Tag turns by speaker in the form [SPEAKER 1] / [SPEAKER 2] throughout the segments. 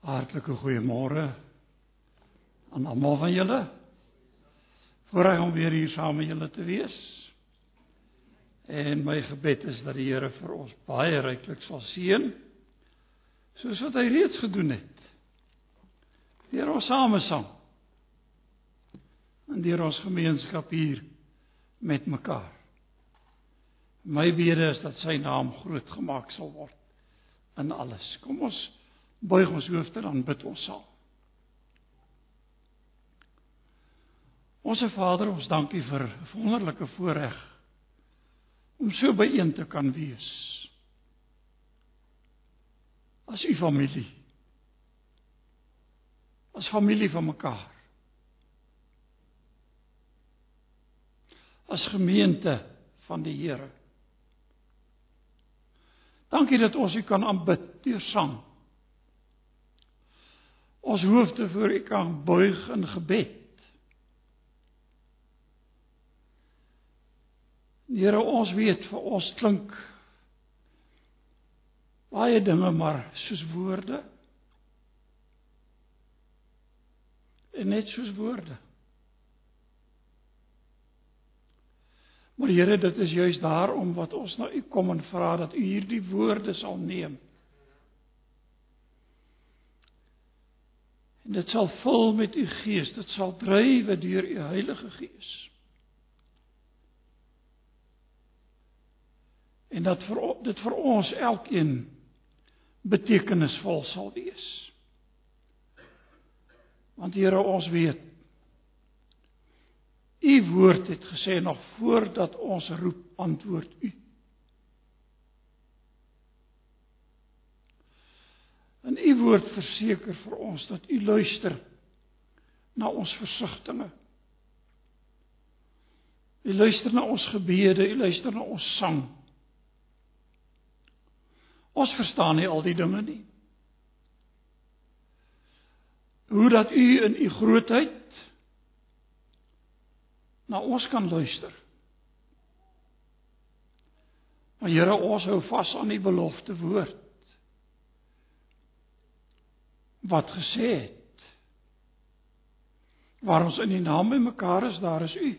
[SPEAKER 1] Hartlike goeiemôre aan almal van julle. Voorreg om weer hier saam met julle te wees. En my gebed is dat die Here vir ons baie ryklik sal seën soos wat hy reeds gedoen het. Deur ons samesang. En deur ons gemeenskap hier met mekaar. My bede is dat sy naam groot gemaak sal word in alles. Kom ons buig ons hoofde dan bid ons saam. Onse Vader, ons dankie vir 'n wonderlike voorreg om so byeen te kan wees. As u familie. As familie van mekaar. As gemeente van die Here. Dankie dat ons u kan aanbid deur sang ons hoofde voor U kan buig in gebed. Here, ons weet vir ons klink baie dinge maar soos woorde. En net soos woorde. Maar Here, dit is juis daarom wat ons na U kom en vra dat U hierdie woorde sal neem En dit sal vul met u gees, dit sal drywe deur u Heilige Gees. En dat vir dit vir ons elkeen betekenisvol sal wees. Want Here, ons weet u woord het gesê nog voordat ons roep, antwoord u. En u woord verseker vir ons dat u luister na ons versigtings. U luister na ons gebede, u luister na ons sang. Ons verstaan nie al die dinge nie. Hoe dat u in u grootheid na ons kan luister. Maar Here, ons hou vas aan u belofte woord wat gesê het. Waar ons in die naam by mekaar is, daar is u.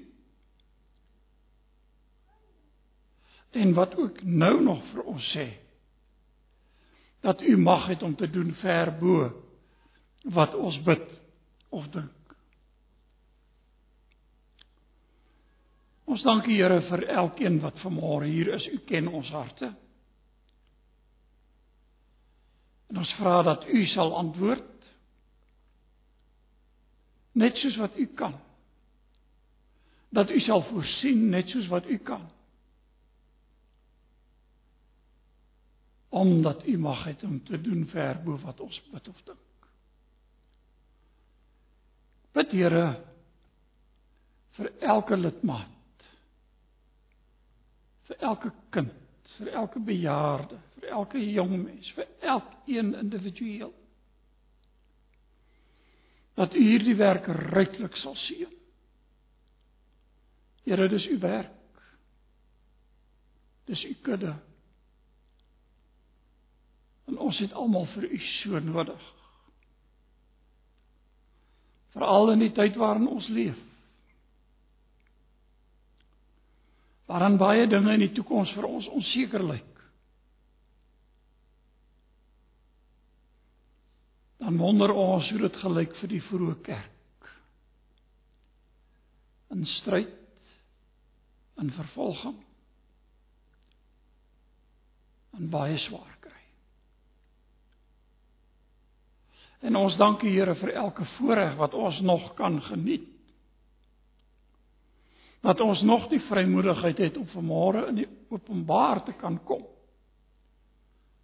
[SPEAKER 1] En wat ook nou nog vir ons sê dat u mag het om te doen ver bo wat ons bid of dink. Ons dank U Here vir elkeen wat vanmôre hier is. U ken ons harte. En ons vra dat U sal antwoord net soos wat U kan. Dat U sal voorsien net soos wat U kan. Omdat U mag het om te doen ver bo wat ons bid of dink. Bid Here vir elke lidmaat. vir elke kind vir elke bejaarde, vir elke jong mens, vir elkeen individueel. Dat u hierdie werk ryklik sal seën. Here, dis u werk. Dis u kudde. En ons het almal vir u so nodig. Veral in die tyd waarin ons leef. Waaran baie dinge in die toekoms vir ons onseker lyk. Dan wonder ons hoe dit gelyk vir die vroeë kerk. In stryd, in vervolging, in baie swaar kry. En ons dank die Here vir elke voorreg wat ons nog kan geniet dat ons nog die vrymoedigheid het om vanmôre in die openbaar te kan kom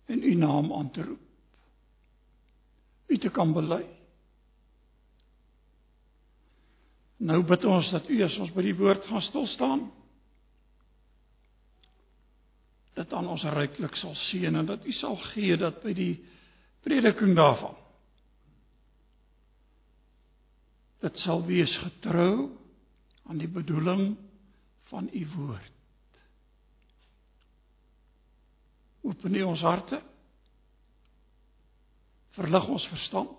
[SPEAKER 1] en u naam aan te roep. U te kan bely. Nou bid ons dat u as ons by die woord gaan stil staan dat aan ons ryklik sal seën en dat u sal gee dat by die prediking daarvan dit sal wees getrou aan die bedoeling van u woord. Open u ons harte Verlig ons verstand.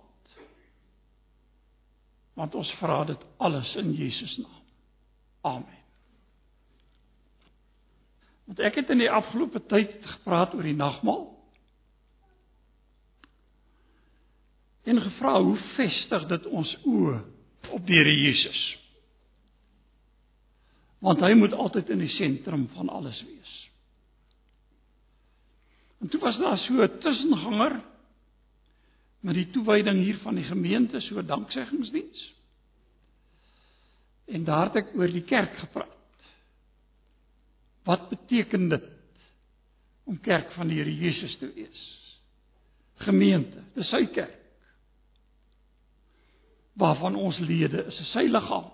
[SPEAKER 1] Want ons vra dit alles in Jesus naam. Amen. Want ek het in die afgelope tyd gepraat oor die nagmaal. En gevra hoe vestig dit ons oë op die Here Jesus? Want hy moet altyd in die sentrum van alles wees. En toe was daar so 'n tussenganger met die toewyding hier van die gemeente so dankseggingsdiens. En daar het ek oor die kerk gepraat. Wat beteken dit om kerk van die Here Jesus te wees? Gemeente, dis sy kerk. Waarvan ons lede is, is sy liggaam.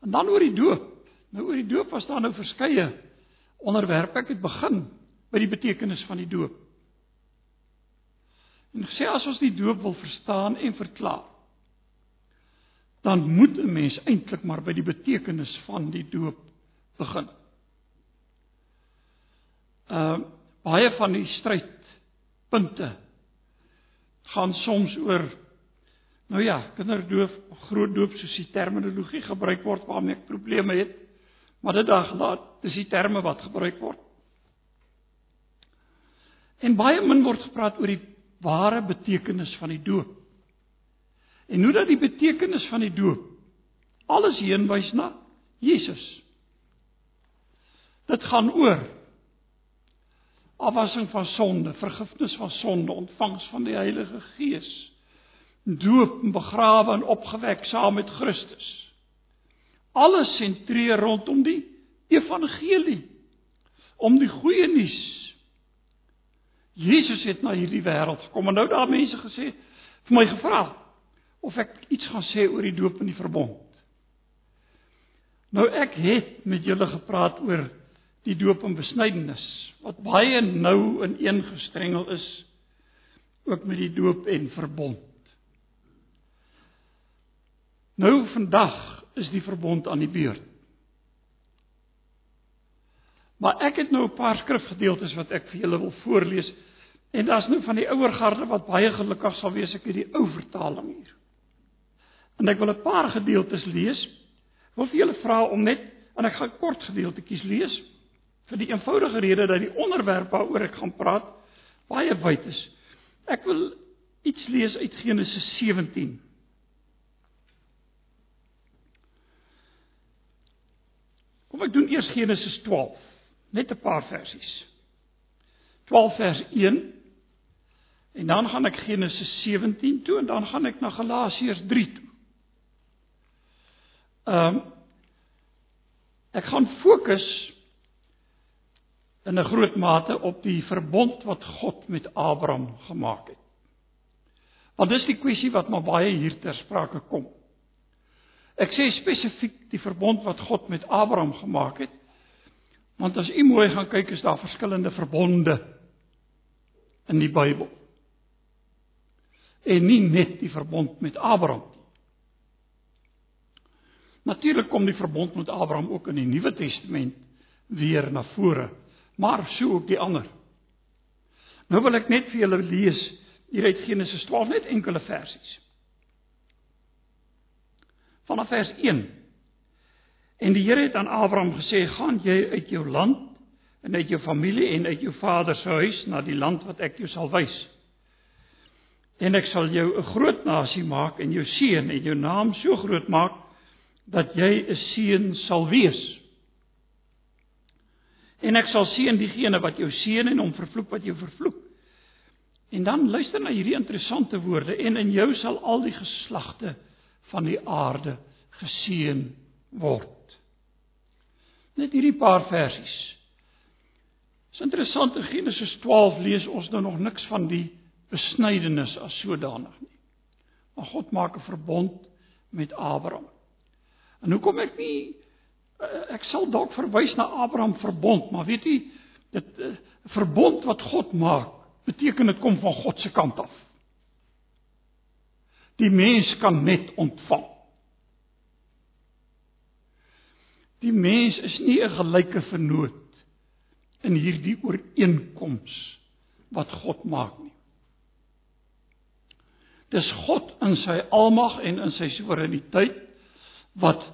[SPEAKER 1] En dan oor die doop. Nou oor die doop was daar nou verskeie onderwerpe. Ek het begin by die betekenis van die doop. En gesê as ons die doop wil verstaan en verklaar, dan moet 'n mens eintlik maar by die betekenis van die doop begin. Ehm uh, baie van die strydpunte gaan soms oor nou ja, kinderdoop, groot doop soos die terminologie gebruik word waarmee ek probleme het. Maar dit dag laat, dis die terme wat gebruik word. En baie min word gepraat oor die ware betekenis van die doop. En hoe dat die betekenis van die doop alles heenwys na Jesus. Dit gaan oor afwassing van sonde, vergifnis van sonde, ontvangs van die Heilige Gees, doop, begrawe en opgewek saam met Christus. Alles sentreer rondom die evangelie, om die goeie nuus. Jesus het na hierdie wêreld gekom en nou daar mense gesê vir my gevra of ek iets gaan sê oor die doop en die verbond. Nou ek het met julle gepraat oor die doop en besnydenis wat baie nou in een gestrengel is ook met die doop en verbond. Nou vandag is die verbond aan die beurt. Maar ek het nou 'n paar skrifgedeeltes wat ek vir julle wil voorlees en daar's nou van die ouer garde wat baie gelukkig sal wees ek het die ou vertaling hier. En ek wil 'n paar gedeeltes lees. Ek wil vir julle vra om net en ek gaan kort gedeeltetjies lees vir die eenvoudige rede dat die onderwerp waaroor ek gaan praat baie wyd is. Ek wil iets lees uit Genesis 17. Kom ek doen eers Genesis 12, net 'n paar versies. 12 vers 1 en dan gaan ek Genesis 17 toe en dan gaan ek na Galasiërs 3 toe. Ehm um, ek gaan fokus in 'n groot mate op die verbond wat God met Abraham gemaak het. Want dis die kwessie wat maar baie hier ter sprake kom. Ek sê spesifiek die verbond wat God met Abraham gemaak het. Want as u mooi gaan kyk is daar verskillende verbonde in die Bybel. En nie net die verbond met Abraham nie. Natuurlik kom die verbond met Abraham ook in die Nuwe Testament weer na vore, maar so ook die ander. Nou wil ek net vir julle lees hier uit Genesis 12 net enkele versies. Vanaf vers 1. En die Here het aan Abraham gesê: "Gaan jy uit jou land en uit jou familie en uit jou vader se huis na die land wat ek jou sal wys. En ek sal jou 'n groot nasie maak en jou seën en jou naam so groot maak dat jy 'n seën sal wees. En ek sal seën diegene wat jou seën en hom vervloek wat jou vervloek. En dan luister na hierdie interessante woorde en in jou sal al die geslagte van die aarde geseën word. Net hierdie paar versies. Dis interessant in Genesis 12 lees ons nou nog niks van die besnydenis as sodanig nie. Maar God maak 'n verbond met Abraham. En hoekom ek nie eh, ek sal dalk verwys na Abraham verbond, maar weet jy, dit uh, verbond wat God maak, beteken dit kom van God se kant af. Die mens kan net ontvang. Die mens is nie 'n gelyke vernoot in hierdie ooreenkoms wat God maak nie. Dis God in sy almag en in sy soewereiniteit wat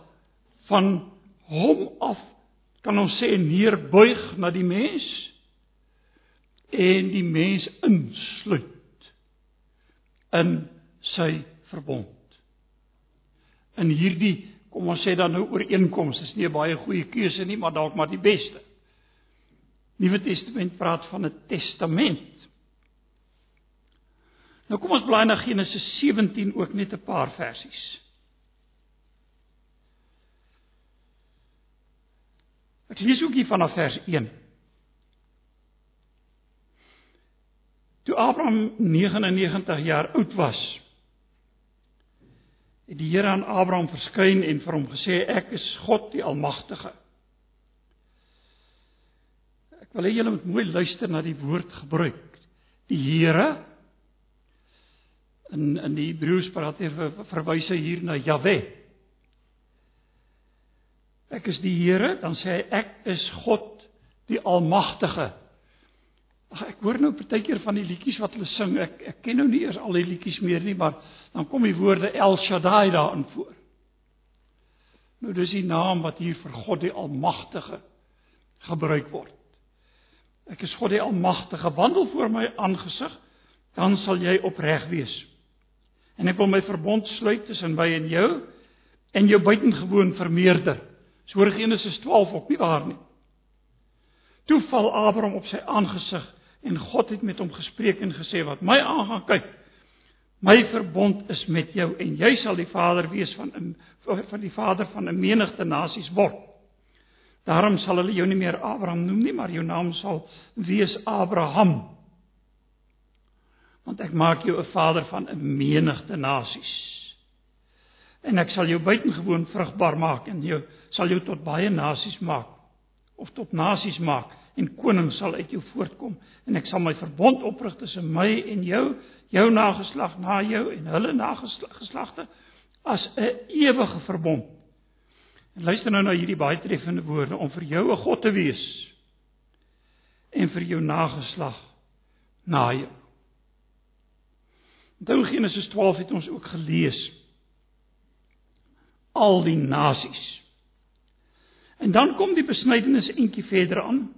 [SPEAKER 1] van hom af kan ons sê neerbuig na die mens en die mens insluit in sy verbond. In hierdie, kom ons sê dan nou ooreenkoms, is nie 'n baie goeie keuse nie, maar dalk maar die beste. Nuwe Testament praat van 'n testament. Nou kom ons blaai na Genesis 17 ook net 'n paar versies. Ek lees ook hier vanaf vers 1. Toe Abraham 99 jaar oud was, het die Here aan Abraham verskyn en vir hom gesê: "Ek is God die Almagtige." Ek wil hê julle moet mooi luister na die woord gebruik. Die Here in in die Hebreëus praat hy verwys hy hier na Jahwe. Ek is die Here, dan sê hy ek is God die Almagtige. Ag ek hoor nou partykeer van die liedjies wat hulle sing. Ek ek ken nou nie eers al die liedjies meer nie, maar dan kom die woorde El Shaddai daarin voor. Nou dis die naam wat hier vir God die Almagtige gebruik word. Ek is God die Almagtige, wandel voor my aangesig, dan sal jy opreg wees en ek wil my verbond sluit tussen my en jou en jou buitengewoon vermeerder. So hoor Genesis 12 ook nie waar nie. Toe val Abraham op sy aangesig en God het met hom gespreek en gesê wat my aangaan kyk my verbond is met jou en jy sal die vader wees van 'n van die vader van 'n menigte nasies word. Daarom sal hulle jou nie meer Abraham noem nie, maar jou naam sal wees Abraham want ek maak jou 'n vader van 'n menigte nasies. En ek sal jou buitengewoon vrugbaar maak en jou sal jou tot baie nasies maak of tot nasies maak en konings sal uit jou voortkom en ek sal my verbond oprig tussen my en jou, jou nageslag na jou en hulle nageslagte as 'n ewige verbond. En luister nou na hierdie baie treffende woorde om vir jou 'n God te wees en vir jou nageslag na jou. Onthou Genesis 12 het ons ook gelees. Al die nasies. En dan kom die besnydenis eentjie verder aan.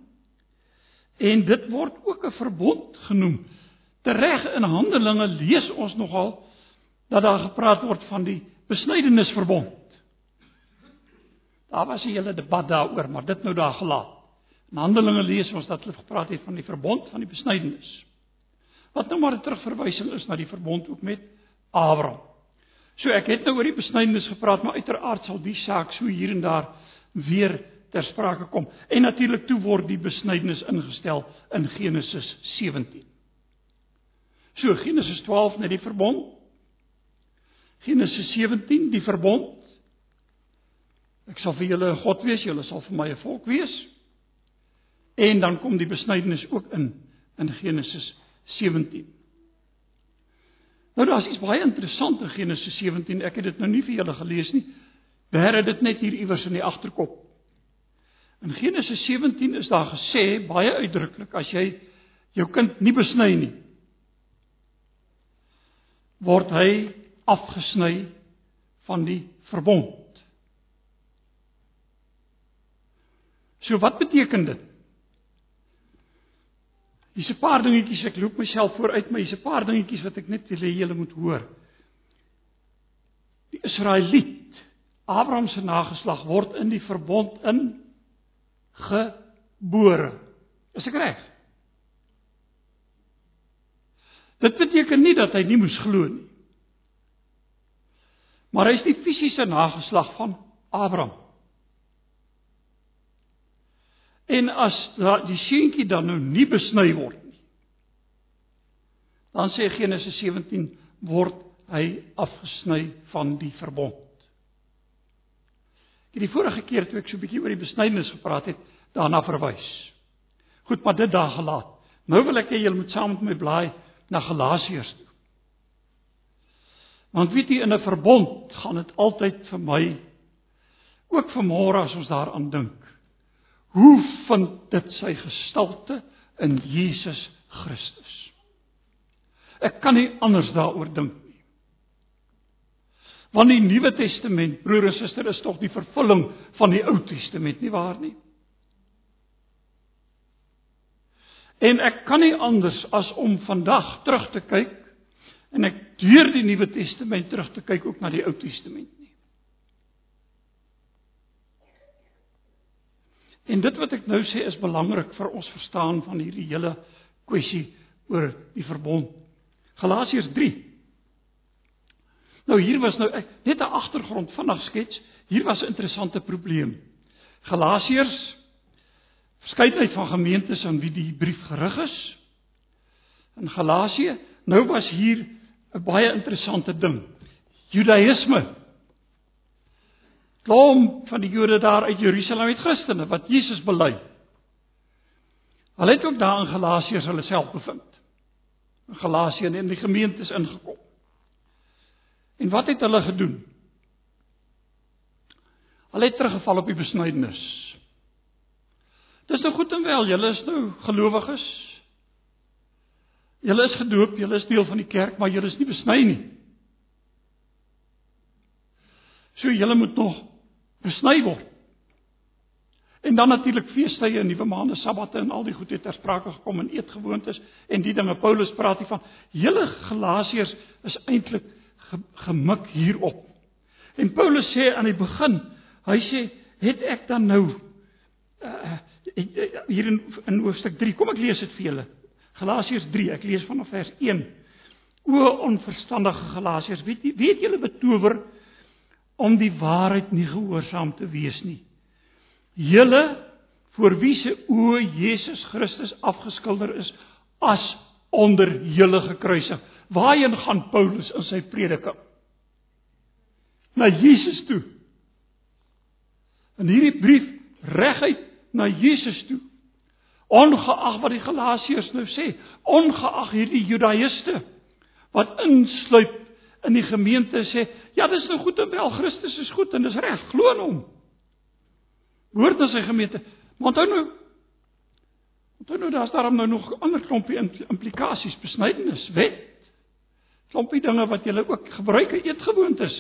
[SPEAKER 1] En dit word ook 'n verbond genoem. Tereg in Handelinge lees ons nogal dat daar gepraat word van die besnydenisverbond. Daar was 'n hele debat daaroor, maar dit nou daar gelaat. In Handelinge lees ons dat hulle gepraat het van die verbond van die besnydenis. Wat nou maar 'n terugverwysing is na die verbond ook met Abraham. So ek het nou oor die besnydenis gepraat, maar uiteraard sal die saak so hier en daar weer ter sprake kom. En natuurlik toe word die besnydenis ingestel in Genesis 17. So Genesis 12 net die verbond. Genesis 17 die verbond. Ek sal vir julle 'n God wees, julle sal vir my 'n volk wees. En dan kom die besnydenis ook in in Genesis 17. Nou daar's iets baie interessant in Genesis 17. Ek het dit nou nie vir julle gelees nie. Beheer dit net hier iewers in die agterkop. In Genesis 17 is daar gesê baie uitdruklik as jy jou kind nie besny nie word hy afgesny van die verbond. So wat beteken dit? Hier's 'n paar dingetjies ek loop myself vooruit, maar hier's 'n paar dingetjies wat ek net hê julle moet hoor. Die Israeliet, Abraham se nageslag word in die verbond in gebore. Is ek reg? Dit beteken nie dat hy nie moes glo nie. Maar hy is die fisiese nageslag van Abraham. En as die seentjie dan nou nie besny word nie. Dan sê Genesis 17 word hy afgesny van die verbond. Ek het die vorige keer toe ek so 'n bietjie oor die besnydenis gepraat het, daarna verwys. Goed, maar dit daar gelaat. Nou wil ek hê julle moet saam met my blaai na Galasiërs toe. Want weet jy in 'n verbond gaan dit altyd vir my ook vanmôre as ons daaraan dink Hoe vind dit sy gestalte in Jesus Christus? Ek kan nie anders daaroor dink nie. Want die Nuwe Testament, broer en suster, is tog die vervulling van die Ou Testament, nie waar nie? En ek kan nie anders as om vandag terug te kyk en ek deur die Nuwe Testament terug te kyk ook na die Ou Testament nie. En dit wat ek nou sê is belangrik vir ons verstaan van hierdie hele kwessie oor die verbond. Galasiërs 3. Nou hier was nou net 'n agtergrond vinnig skets. Hier was 'n interessante probleem. Galasiërs verskeidenheid van gemeentes aan wie die brief gerig is. In Galasië, nou was hier 'n baie interessante ding. Judaïsme. Kom van die Jode daar uit Jerusalem uit Christene wat Jesus bely. Hulle het ook daar in Galasië hulle self bevind. In Galasië en in die gemeentes ingekom. En wat het hulle gedoen? Hulle het teruggeval op die besnydenis. Dis nou goed en wel, julle is nou gelowiges. Julle is gedoop, julle is deel van die kerk, maar julle is nie besny nie. So julle moet nog besny word. En dan natuurlik feestydde, nuwe maande, sabbate en al die goed het ter sprake gekom en eetgewoontes en die dinge Paulus praat hiervan. Hele Galasiërs is eintlik gemik hierop. En Paulus sê aan die begin, hy sê, het ek dan nou uh, hier in in hoofstuk 3. Kom ek lees dit vir julle. Galasiërs 3. Ek lees vanaf vers 1. O onverstandige Galasiërs, weet weet julle betower om die waarheid nie gehoorsaam te wees nie. Julle voor wie se o Jesus Christus afgeskilder is as onder julle gekruisig. Waarheen gaan Paulus in sy prediking? Na Jesus toe. In hierdie brief reguit na Jesus toe. Ongeag wat die Galasiërs nou sê, ongeag hierdie Judaïste wat insluip in die gemeente sê, ja, dis nou goed en wel, Christus is goed en dis reg, glo in hom. Hoort aan sy gemeente. Maar onthou nou Onthou nou daar's daarom nou nog ander klompie implikasies, besnydenis, wet. Klompie dinge wat jy ook gebruik in eetgewoontes.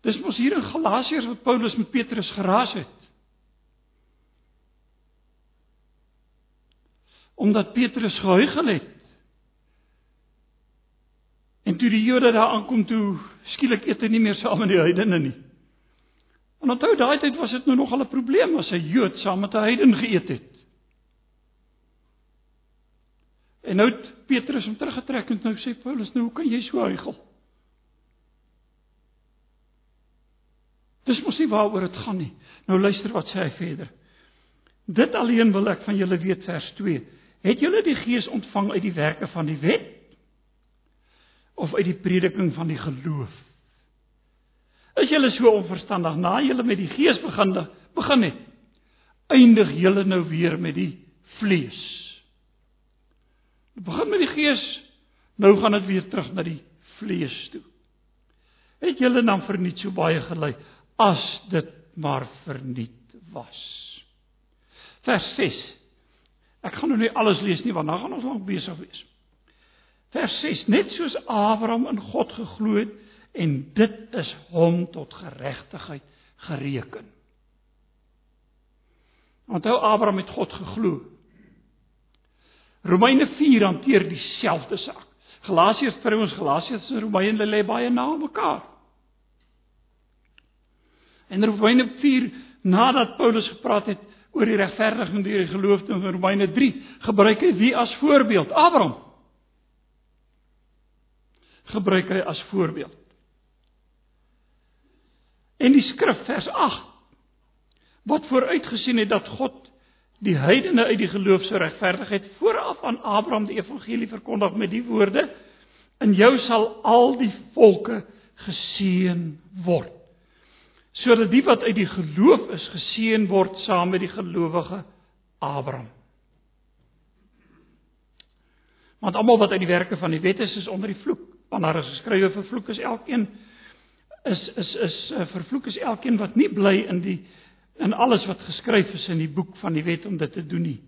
[SPEAKER 1] Dis mos hier in Galasiërs wat Paulus met Petrus geraas het. Omdat Petrus gehuigel het. En toe die Jode daar aankom toe skielik eet hy nie meer saam met die heidene nie. En onthou daai tyd was dit nou nog al 'n probleem as 'n Jood saam met 'n heiden geëet het. En nou het Petrus hom teruggetrek en nou sê Paulus, nou hoe kan jy so huigel? Dis mos nie waaroor dit gaan nie. Nou luister wat sê hy verder. Dit alleen wil ek van julle weet vers 2. Het julle die gees ontvang uit die werke van die wet of uit die prediking van die geloof? Is julle so onverstandig na julle met die gees begin begin het? Eindig julle nou weer met die vlees? Begin met die gees, nou gaan dit weer terug na die vlees toe. Het julle dan verniet so baie gelei? as dit maar verniet was. Vers 6. Ek gaan nou nie alles lees nie want dan gaan ons lank besig wees. Vers 6. Net soos Abraham in God geglo het en dit is hom tot geregtigheid gereken. Onthou Abraham het God geglo. Romeine 4 hanteer dieselfde saak. Galasiërs ons Galasiërs en Romeine lê baie na mekaar. En Romeine 4 nadat Paulus gepraat het oor die regverdiging deur die geloof in Romeine 3, gebruik hy wie as voorbeeld? Abraham. Gebruik hy as voorbeeld. En die skrif vers 8 wat vooruitgesien het dat God die heidene uit die geloof sou regverdig het vooraf aan Abraham die evangelie verkondig met die woorde in jou sal al die volke geseën word sodat die wat uit die geloof is geseën word saam met die gelowige Abraham. Want almal wat uit die werke van die wet is, is onder die vloek. Want daar is geskrywe vervloek is elkeen is is is uh, vervloek is elkeen wat nie bly in die in alles wat geskryf is in die boek van die wet om dit te doen nie.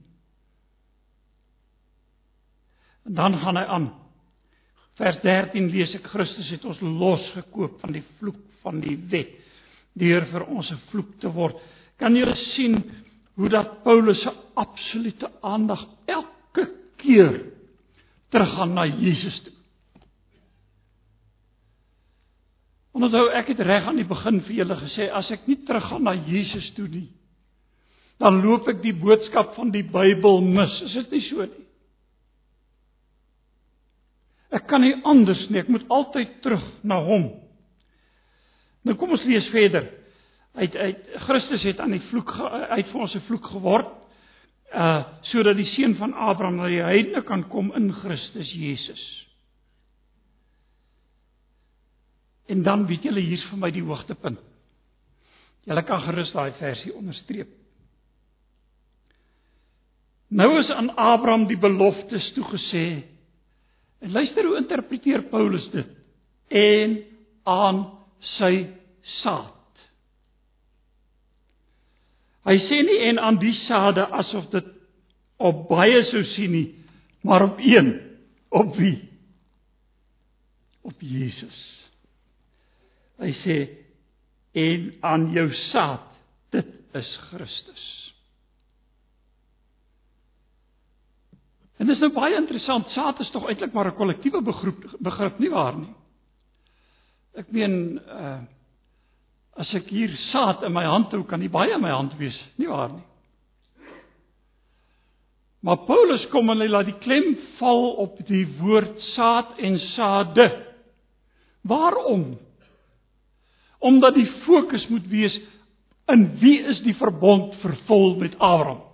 [SPEAKER 1] En dan gaan hy aan. Vers 13 lees ek Christus het ons losgekoop van die vloek van die wet deur vir ons 'n vloek te word. Kan julle sien hoe dat Paulus se absolute aandag elke keer teruggaan na Jesus toe. Onthou ek het reg aan die begin vir julle gesê as ek nie teruggaan na Jesus toe nie, dan loop ek die boodskap van die Bybel mis. Is dit nie so nie? Ek kan nie anders nie, ek moet altyd terug na hom. Nou kom ons lees verder. Hy hy Christus het aan die vloek uit vir ons 'n vloek geword uh sodat die seun van Abraham na die heidene kan kom in Christus Jesus. En dan weet julle hier's vir my die hoogtepunt. Julle kan gerus daai versie onderstreep. Nou is aan Abraham die beloftes toegesê. En luister hoe interpreteer Paulus dit. En aan sy saad. Hy sê nie en aan die saade asof dit op baie sou sien nie, maar op een. Op wie? Op Jesus. Hy sê en aan jou saad, dit is Christus. En dis nou baie interessant, saad is tog eintlik maar 'n kollektiewe begrip begrip nie waar nie. Ek meen uh as ek hier saad in my hand hou, kan nie baie in my hand wees, nie waar nie. Maar Paulus kom en hy laat die klem val op die woord saad en saade. Waarom? Omdat die fokus moet wees in wie is die verbond vervul met Abraham?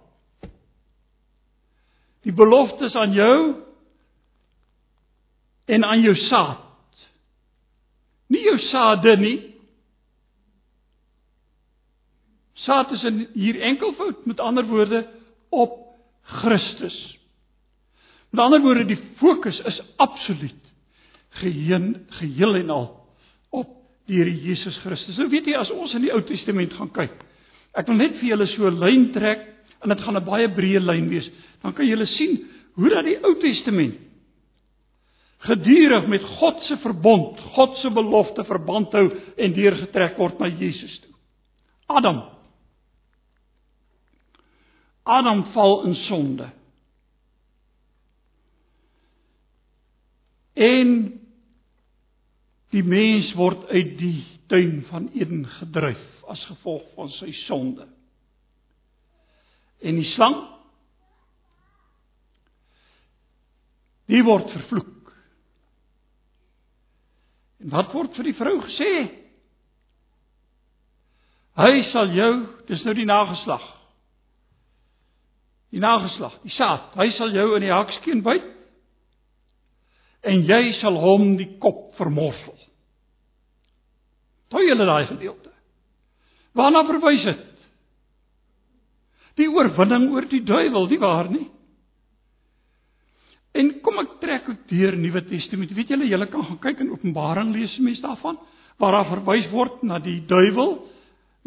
[SPEAKER 1] Die beloftes aan jou en aan jou saad. Nie jou saade nie. Saad is hier enkelvoud met ander woorde op Christus. Met ander woorde die fokus is absoluut geheen geheel en al die Here Jesus Christus. Nou weet jy as ons in die Ou Testament gaan kyk. Ek wil net vir julle so 'n lyn trek en dit gaan 'n baie breë lyn wees. Dan kan julle sien hoe dat die Ou Testament gedurig met God se verbond, God se belofte verband hou en deurgetrek word na Jesus toe. Adam Adam val in sonde. En Die mens word uit die tuin van Eden gedryf as gevolg van sy sonde. En die slang die word vervloek. En wat word vir die vrou gesê? Hy sal jou, dis nou die nageslag. Die nageslag, die saad, hy sal jou in die hakskeen byt en jy sal hom die kop vermorsel. Toe julle daai gedeelte. Waarna verwys dit? Die oorwinning oor die duiwel, nie waar nie? En kom ek trek ook deur Nuwe Testament. Weet julle, julle kan gaan kyk in Openbaring lees mense daarvan waar daar verwys word na die duiwel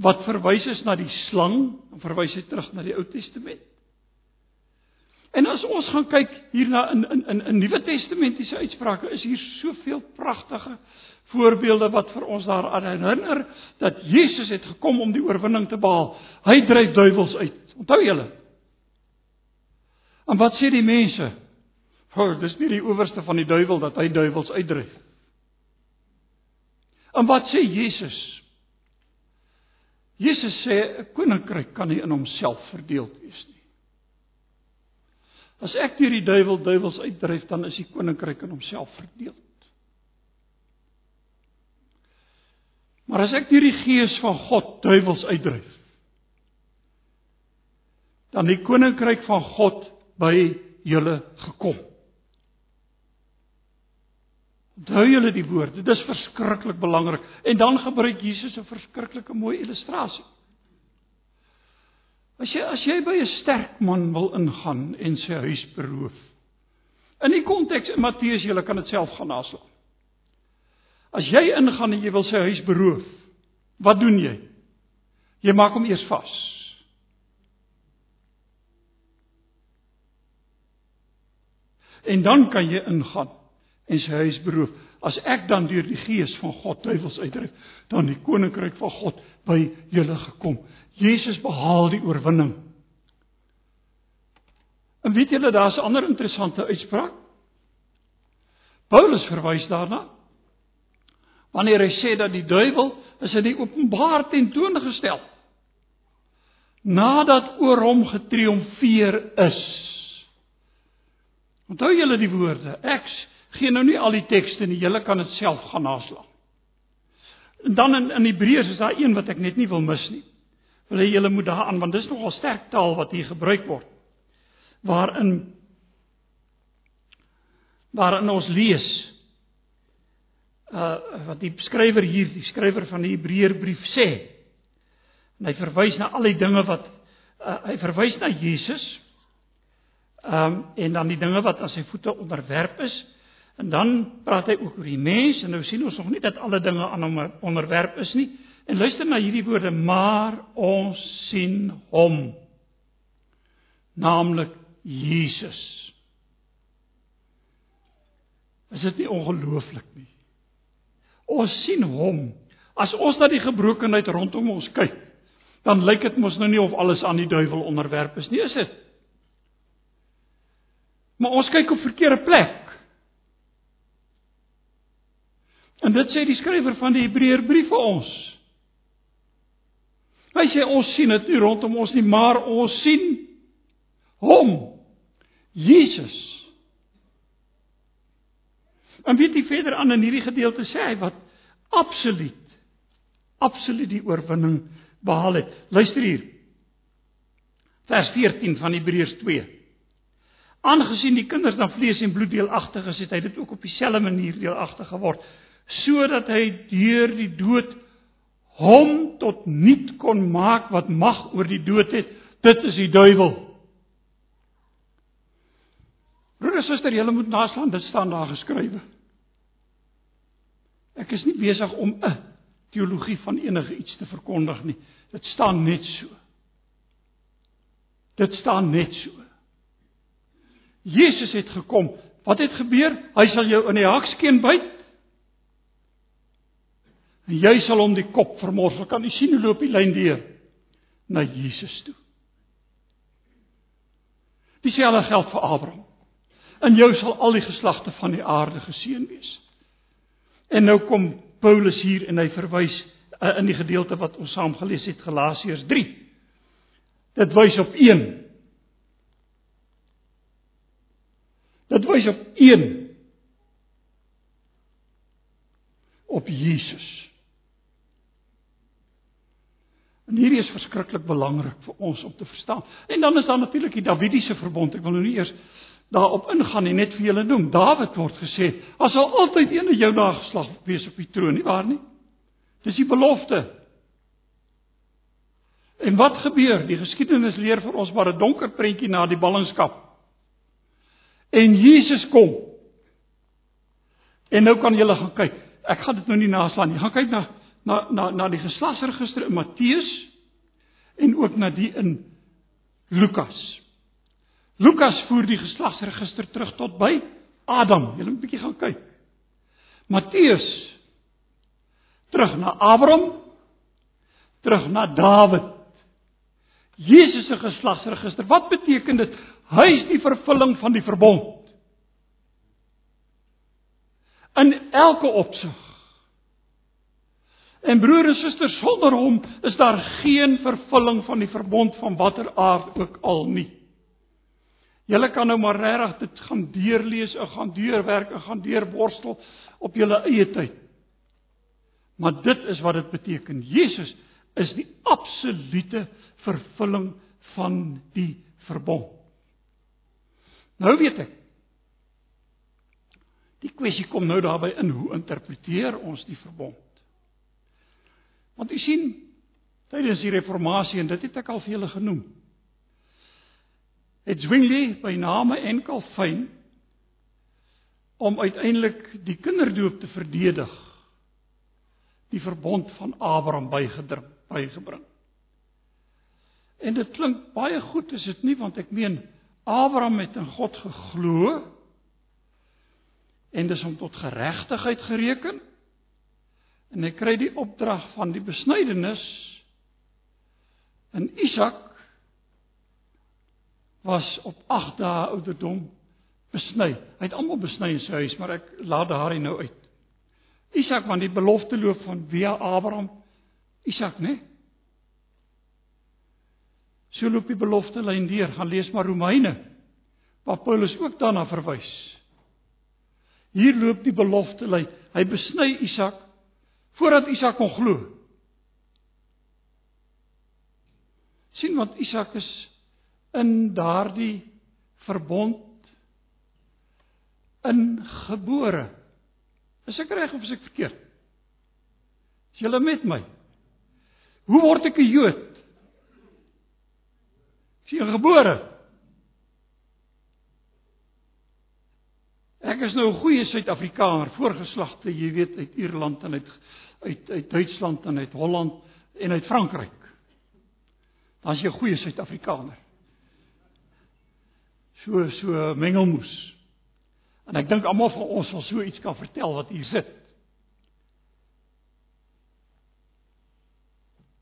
[SPEAKER 1] wat verwys is na die slang, en verwys hy terug na die Ou Testament. En as ons gaan kyk hierna in in in in Nuwe Testamentiese uitsprake, is hier soveel pragtige voorbeelde wat vir ons daaraan herinner dat Jesus het gekom om die oorwinning te behaal. Hy dryf duiwels uit. Onthou julle? En wat sê die mense? Hoor, dis nie die owerste van die duiwel dat hy duiwels uitdryf. En wat sê Jesus? Jesus sê 'n koninkryk kan nie in homself verdeel wees nie. As ek deur die duiwel duiwels uitdryf, dan is die koninkryk in homself verdeel. Maar as ek deur die gees van God duiwels uitdryf, dan die koninkryk van God by julle gekom. Onthou julle die woord, dit is verskriklik belangrik. En dan gebruik Jesus 'n verskriklike mooi illustrasie. As jy as jy by 'n sterk man wil ingaan en sy huis beroof. In die konteks in Matteus, jy kan dit self gaan naslaan. As jy ingaan en jy wil sy huis beroof, wat doen jy? Jy maak hom eers vas. En dan kan jy ingaan en sy huis beroof. As ek dan deur die gees van God duiwels uitdryf, dan die koninkryk van God by julle gekom. Jesus behaal die oorwinning. En weet julle daar's 'n ander interessante uitspraak. Paulus verwys daarna. Wanneer hy sê dat die duiwel is in die openbaar tentoongestel nadat oor hom getriomfeer is. Onthou julle die woorde. Ek gee nou nie al die tekste nie. Julle kan dit self gaan naslaan. En dan in in Hebreërs is daar een wat ek net nie wil mis nie. Wil jy julle moet daaraan want dis nogal sterk taal wat hier gebruik word. Waarin waarin ons lees uh wat die skrywer hier, die skrywer van die Hebreërbrief sê. En hy verwys na al die dinge wat uh, hy verwys na Jesus. Ehm um, en dan die dinge wat aan sy voete onderwerp is. En dan praat hy ook oor die mens en nou sien ons nog nie dat alle dinge aan hom onderwerp is nie. En luister na hierdie woorde, maar ons sien hom. Naamlik Jesus. Is dit nie ongelooflik nie? Ons sien hom. As ons na die gebrokenheid rondom ons kyk, dan lyk dit mos nou nie of alles aan die duiwel onderwerp is nie, is dit? Maar ons kyk op verkeerde plek. En dit sê die skrywer van die Hebreërbrief vir ons. Hy sê ons sien dit nie rondom ons nie, maar ons sien hom. Jesus. En weet jy verder aan in hierdie gedeelte sê hy wat absoluut absoluut die oorwinning behaal het. Luister hier. Vers 14 van Hebreërs 2. Aangesien die kinders dan vlees en bloed deelagtig is, het hy dit ook op dieselfde manier deelagtig geword, sodat hy deur die dood hom tot niet kon maak wat mag oor die dood het. Dit is die duiwel. Broer en suster, julle moet naslaan, dit staan daar geskrywe. Ek is nie besig om 'n teologie van enige iets te verkondig nie. Dit staan net so. Dit staan net so. Jesus het gekom. Wat het gebeur? Hy sal jou in die hakskeen byt. En jy sal hom die kop vermorsel. Kan jy sien hoe loop die lyn deur na Jesus toe? Dieselfde geld vir Abraham. In jou sal al die geslagte van die aarde geseën wees. En nou kom Paulus hier en hy verwys uh, in die gedeelte wat ons saam gelees het Galasiërs 3. Dit wys op 1. Dit wys op 1 op Jesus. En hierdie is verskriklik belangrik vir ons om te verstaan. En dan is daar natuurlik die Davidiese verbond. Ek wil nou nie eers daarop ingaan en net vir julle noem. Dawid word gesê, "As sal altyd een van jou nageslag wees op die troon, nie waar nie?" Dis die belofte. En wat gebeur? Die geskiedenis leer vir ons maar 'n donker prentjie na die ballingskap. En Jesus kom. En nou kan julle gaan kyk. Ek gaan dit nou nie naslaan nie. Gaan kyk na na na na die geslagsregister in Matteus en ook na die in Lukas. Lukas voer die geslagsregister terug tot by Adam. Jy moet 'n bietjie gaan kyk. Matteus terug na Abraham, terug na Dawid. Jesus se geslagsregister. Wat beteken dit? Hy is die vervulling van die verbond. In elke opsig. En broer en suster, sonder hom is daar geen vervulling van die verbond van watter aard ook al nie. Julle kan nou maar regtig dit gaan deurlees, of gaan deurwerk, of gaan deurborstel op julle eie tyd. Maar dit is wat dit beteken. Jesus is die absolute vervulling van die verbond. Nou weet ek. Die kwessie kom nou daarby in hoe interpreteer ons die verbond? Want u sien, tydens die reformatie en dit het ek al vir julle genoem het Zwingli by name en Calvin om uiteindelik die kinderdoop te verdedig die verbond van Abraham bygedring bygebring. En dit klink baie goed is dit nie want ek meen Abraham het in God geglo en dis hom tot geregtigheid gereken. En hy kry die opdrag van die besnydenis. En Isak was op 8 dae ouderdom besny. Hy het almal besny in sy huis, maar ek laat daar nou uit. Isak van die belofte loop van via Abraham. Isak, né? Nee? So loop die belofte lyn deur. Gaan lees maar Romeine. Waar Paulus ook daarna verwys. Hier loop die belofte lyn. Hy besny Isak voordat Isak kon glo. sien wat Isak is in daardie verbond ingebore. Is ek reg of is ek verkeerd? Is julle met my? Hoe word ek 'n Jood? Is jy gebore? Ek is nou 'n goeie Suid-Afrikaner, voorgeslagte, jy weet, uit Ierland en uit uit uit Duitsland en uit Holland en uit Frankryk. Dan is jy 'n goeie Suid-Afrikaner. So so mengelmoes. En ek dink almal van ons sal so iets kan vertel wat hier sit.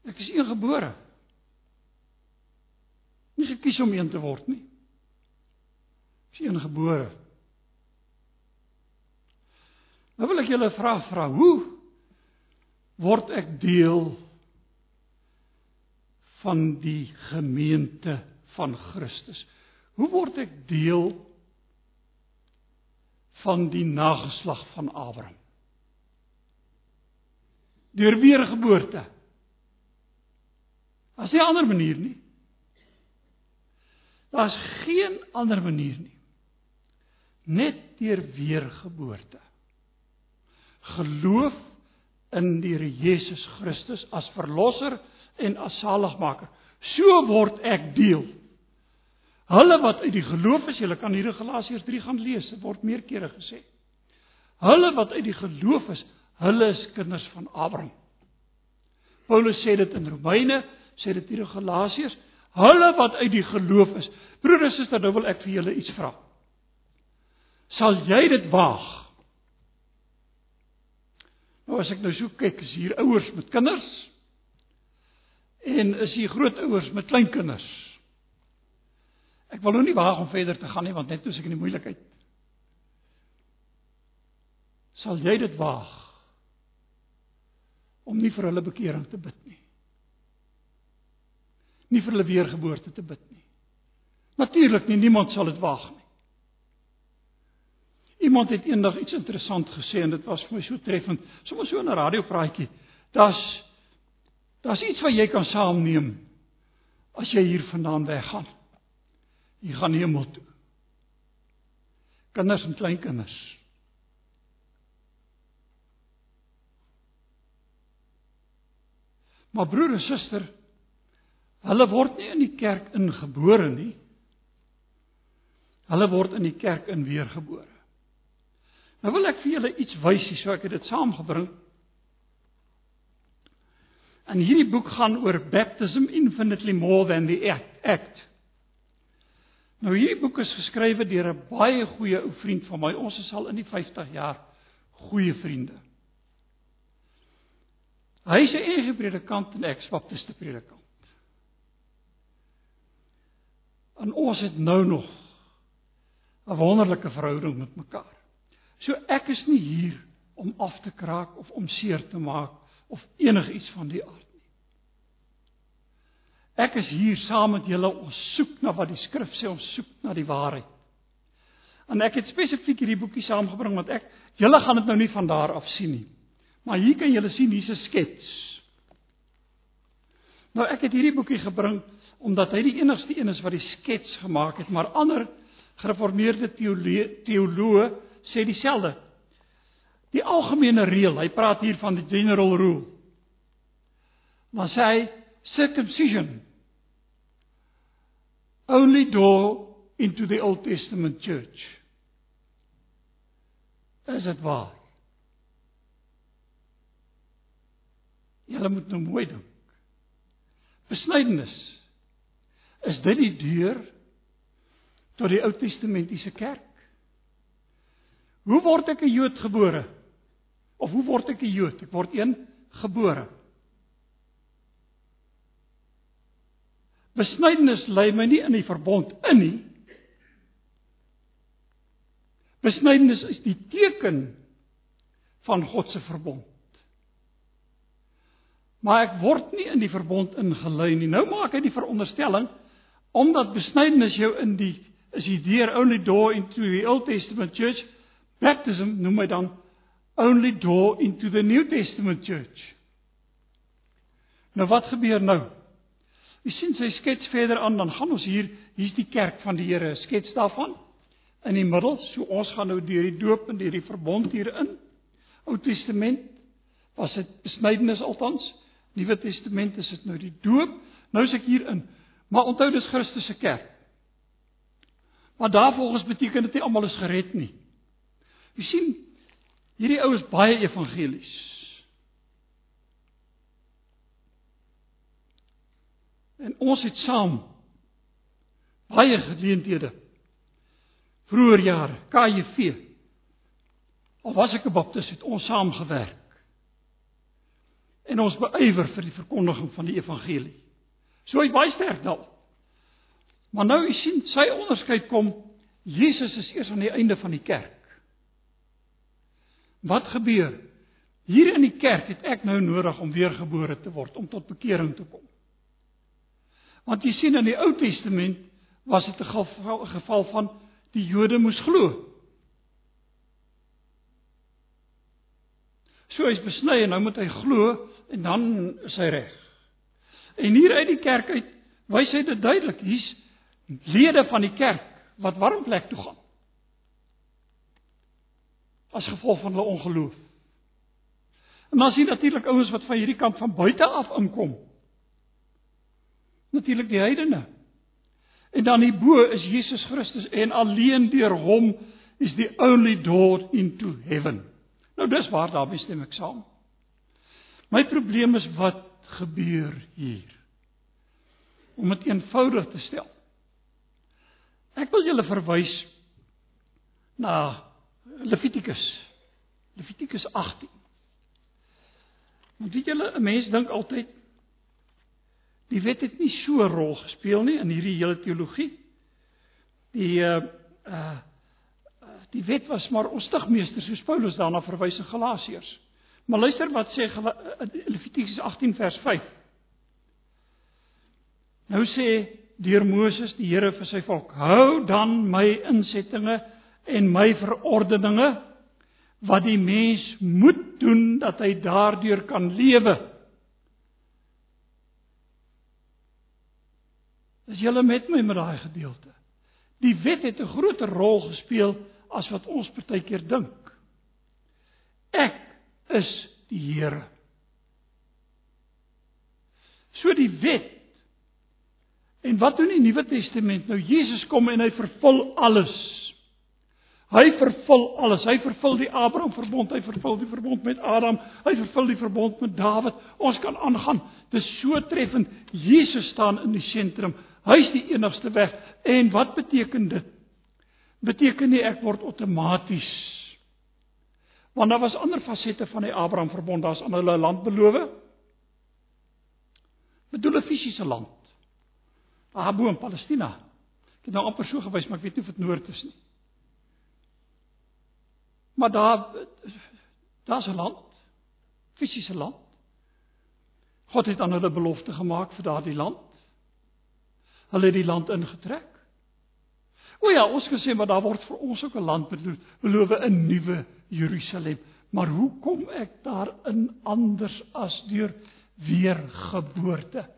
[SPEAKER 1] Ek is ingebore. Nie gekies om een te word nie. Ek is ingebore. Nou wil ek julle vra vra, hoe word ek deel van die gemeente van Christus? Hoe word ek deel van die nageslag van Abraham? Deur weergeboorte. As nie 'n ander manier nie. Daar's geen ander manier nie. Net deur weergeboorte geloof in die Here Jesus Christus as verlosser en as saligmaker. So word ek deel. Hulle wat uit die geloof is, julle kan hier in Galasiërs 3 gaan lees, dit word meer kere gesê. Hulle wat uit die geloof is, hulle is kinders van Abraham. Paulus sê dit in Romeine, sê dit hier in Galasiërs, hulle wat uit die geloof is. Broers en susters, nou wil ek vir julle iets vra. Sal jy dit waag Nou as ek nou so kyk, is hier ouers met kinders en is hier grootouers met kleinkinders. Ek wil nou nie waag om verder te gaan nie want net toe ek in die moeilikheid. Sal jy dit waag om nie vir hulle bekering te bid nie? Nie vir hulle weergeboorte te bid nie. Natuurlik nie, niemand sal dit waag nie. Iemand het eendag iets interessant gesê en dit was vir my so treffend. Sommige so 'n radiopraatjie. Daar's daar's iets wat jy kan saamneem as jy hier vandaan weggaan. Jy gaan hemel toe. Kinders en kleinkinders. Maar broer en suster, hulle word nie in die kerk ingebore nie. Hulle word in die kerk in weergebore. Nou wil ek vir julle iets wys hier, so ek het dit saamgebring. En hierdie boek gaan oor baptism infinitely more than the act. Nou hierdie boek is geskrywe deur 'n baie goeie ou vriend van my. Ons is al in die 50 jaar goeie vriende. Hy is 'n enige predikant en ek is baptiste predikant. En ons het nou nog 'n wonderlike verhouding met mekaar. So ek is nie hier om af te kraak of om seer te maak of enigiets van die aard nie. Ek is hier saam met julle om soek na wat die skrif sê, om soek na die waarheid. En ek het spesifiek hierdie boekie saamgebring want ek julle gaan dit nou nie van daar af sien nie. Maar hier kan julle sien hier's 'n skets. Nou ek het hierdie boekie gebring omdat hy die enigste een is wat die skets gemaak het, maar ander gereformeerde teoloë sê dieselfde. Die algemene reël, hy praat hier van die general rule. Maar sê hy circumcision only door into the Old Testament church. Is dit waar? Julle moet nou mooi dink. Besnydenis. Is dit die deur tot die Ou Testamentiese kerk? Hoe word ek 'n Jood gebore? Of hoe word ek 'n Jood? Ek word een gebore. Besnydenis lei my nie in die verbond in nie. Besnydenis is die teken van God se verbond. Maar ek word nie in die verbond ingelei nie. Nou maak hy die veronderstelling omdat besnydenis jou in die is die deur only door into the Old Testament church, baptism noem hy dan only door into the New Testament church. Nou wat gebeur nou? Jy sien sy skets verder aan dan gaan ons hier hier's die kerk van die Here, skets daarvan in die middel. So ons gaan nou deur die doop en deur die verbond hierin. Ou Testament was dit besnydenis althans. Nuwe Testament is dit nou die doop. Nou is ek hier in. Maar onthou dis Christus se kerk. Maar daarvolgens beteken dit nie almal is gered nie. Jy sien, hierdie ou is baie evangelies. En ons het saam baie geleenthede vroeër jare, KJV. Al was ek 'n baptis, het ons saam gewerk en ons beywer vir die verkondiging van die evangelie. So hy baie sterk daal. Maar nou u sien sy onderskeid kom Jesus is eers aan die einde van die kerk. Wat gebeur? Hier in die kerk het ek nou nodig om weergebore te word, om tot bekering te kom. Want jy sien in die Ou Testament was dit 'n geval, geval van die Jode moes glo. So hy's besny en nou moet hy glo en dan is hy reg. En hier uit die kerk uit wys hy dit duidelik. Hier's lede van die kerk wat warm plek toe gaan. As gevolg van hulle ongeloof. En dan sien natuurlik ouens wat van hierdie kant van buite af inkom. Natuurlik die heidene. En dan hierbo is Jesus Christus en alleen deur hom is die only door into heaven. Nou dis waar daarmee stem ek saam. My probleem is wat gebeur hier? Om dit eenvoudig te stel. Ek wil julle verwys na Levitikus. Levitikus 18. Want weet julle, 'n mens dink altyd die wet het nie so 'n rol gespeel nie in hierdie hele teologie. Die uh uh die wet was maar ons stigmeester soos Paulus daarna verwys in Galasiërs. Maar luister wat sê eh, Levitikus 18 vers 5. Nou sê deur Moses die Here vir sy volk: "Hou dan my insettinge en my verordeninge wat die mens moet doen dat hy daardeur kan lewe." Is julle met my met daai gedeelte? Die wet het 'n groter rol gespeel as wat ons partykeer dink. Ek is die Here. So die wet. En wat doen die Nuwe Testament? Nou Jesus kom en hy vervul alles. Hy vervul alles. Hy vervul die Abraham verbond, hy vervul die verbond met Adam, hy vervul die verbond met Dawid. Ons kan aangaan. Dit is so treffend. Jesus staan in die sentrum. Hy's die enigste weg. En wat beteken dit? Beteken nie ek word outomaties Want daar was ander fasette van die Abraham verbond, daar's aan hulle land beloof. Bedoel 'n fisiese land. Daar bo in Palestina. Ek het nou amper so gewys, maar ek weet nie of dit noord is nie. Maar daar daar's 'n land, fisiese land. God het aan hulle belofte gemaak vir daardie land. Hulle het die land ingetrek. O ja, ons gesê maar daar word vir ons ook 'n land beloof, 'n nuwe Jerusalem. Maar hoe kom ek daarin anders as deur weergeboorte?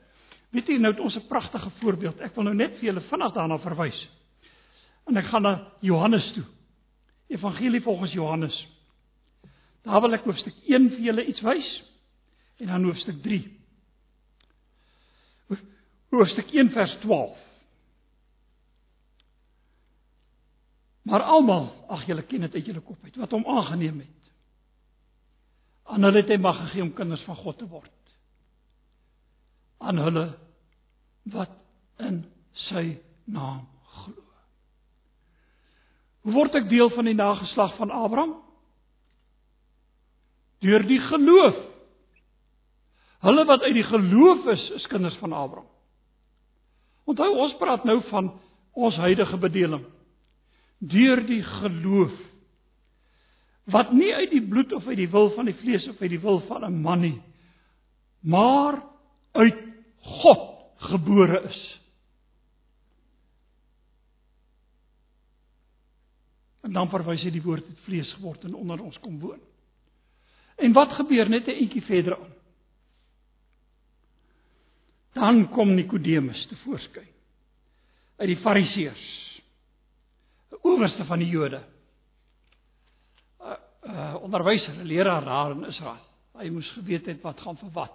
[SPEAKER 1] Weet jy nou ons 'n pragtige voorbeeld. Ek wil nou net vir julle vinnig daarna verwys. En ek gaan na Johannes toe. Evangelie volgens Johannes. Daar wil ek hoofstuk 1 vir julle iets wys en dan hoofstuk 3. Hoofstuk 1 vers 12. Maar almal, ag julle ken dit uit julle kop uit, wat hom aangeneem het. Aan hulle het hy mag gegee om kinders van God te word. Aan hulle wat in sy naam glo. Hoe word ek deel van die nageslag van Abraham? Deur die geloof. Hulle wat uit die geloof is, is kinders van Abraham. Onthou ons praat nou van ons huidige bedeling. Deur die geloof wat nie uit die bloed of uit die wil van die vlees of uit die wil van 'n man nie, maar uit God gebore is. En dan verwys hy die woord het vlees geword en onder ons kom woon. En wat gebeur net 'n entjie verder aan? Dan kom Nikodemus te voorskyn uit die Fariseërs. 'n Owerste van die Jode. 'n uh, onderwyser, 'n leraar daar in Israel. Hy moes geweet het wat gaan vir wat.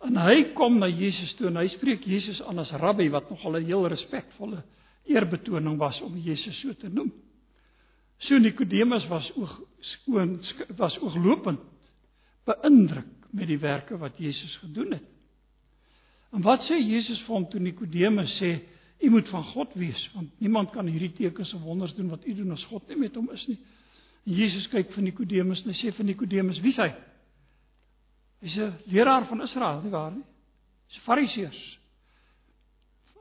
[SPEAKER 1] En hy kom na Jesus toe en hy spreek Jesus aan as rabbi wat nogal 'n heel respekvolle eerbetoning was om Jesus so te noem. So Nikodemus was oog skoon was ooglopend beïndruk met die werke wat Jesus gedoen het. En wat sê Jesus vir hom toe Nikodemus sê u moet van God wees want niemand kan hierdie tekens en wonders doen wat u doen as God nie met hom is nie. En Jesus kyk vir Nikodemus en hy sê vir Nikodemus, "Wie is hy?" Hy's 'n leraar van Israel, nie waar nie? Hy's Fariseërs.